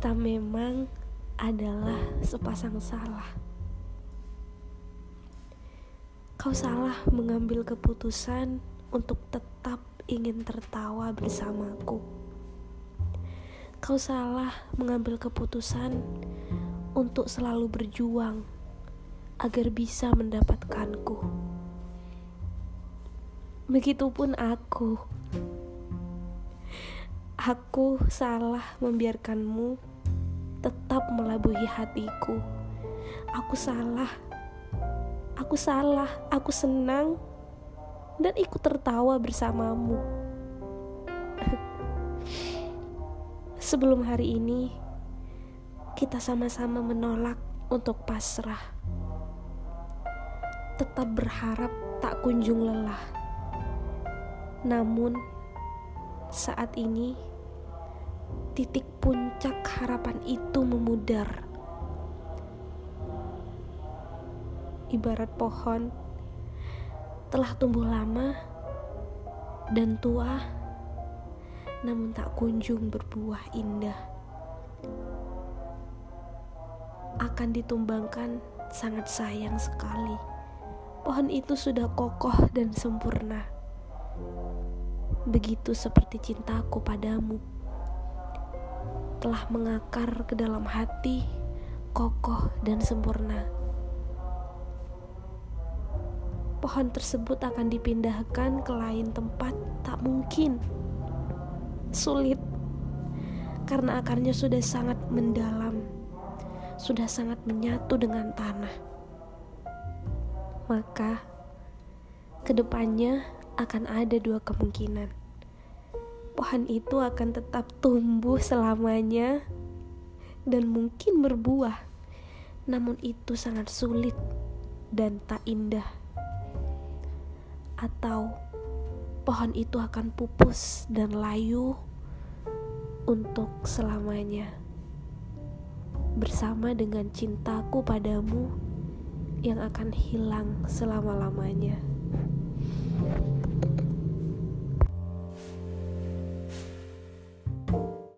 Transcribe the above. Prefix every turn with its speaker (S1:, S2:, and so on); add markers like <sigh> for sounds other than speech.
S1: Kita memang adalah sepasang salah. Kau salah mengambil keputusan untuk tetap ingin tertawa bersamaku. Kau salah mengambil keputusan untuk selalu berjuang agar bisa mendapatkanku. Begitupun aku. Aku salah membiarkanmu tetap melabuhi hatiku. Aku salah. Aku salah. Aku senang dan ikut tertawa bersamamu. <laughs> Sebelum hari ini, kita sama-sama menolak untuk pasrah. Tetap berharap tak kunjung lelah. Namun, saat ini titik puncak harapan itu memudar. Ibarat pohon telah tumbuh lama dan tua, namun tak kunjung berbuah indah. Akan ditumbangkan sangat sayang sekali. Pohon itu sudah kokoh dan sempurna. Begitu seperti cintaku padamu telah mengakar ke dalam hati, kokoh dan sempurna. Pohon tersebut akan dipindahkan ke lain tempat, tak mungkin. Sulit, karena akarnya sudah sangat mendalam, sudah sangat menyatu dengan tanah. Maka, ke depannya akan ada dua kemungkinan pohon itu akan tetap tumbuh selamanya dan mungkin berbuah. Namun itu sangat sulit dan tak indah. Atau pohon itu akan pupus dan layu untuk selamanya. Bersama dengan cintaku padamu yang akan hilang selama-lamanya.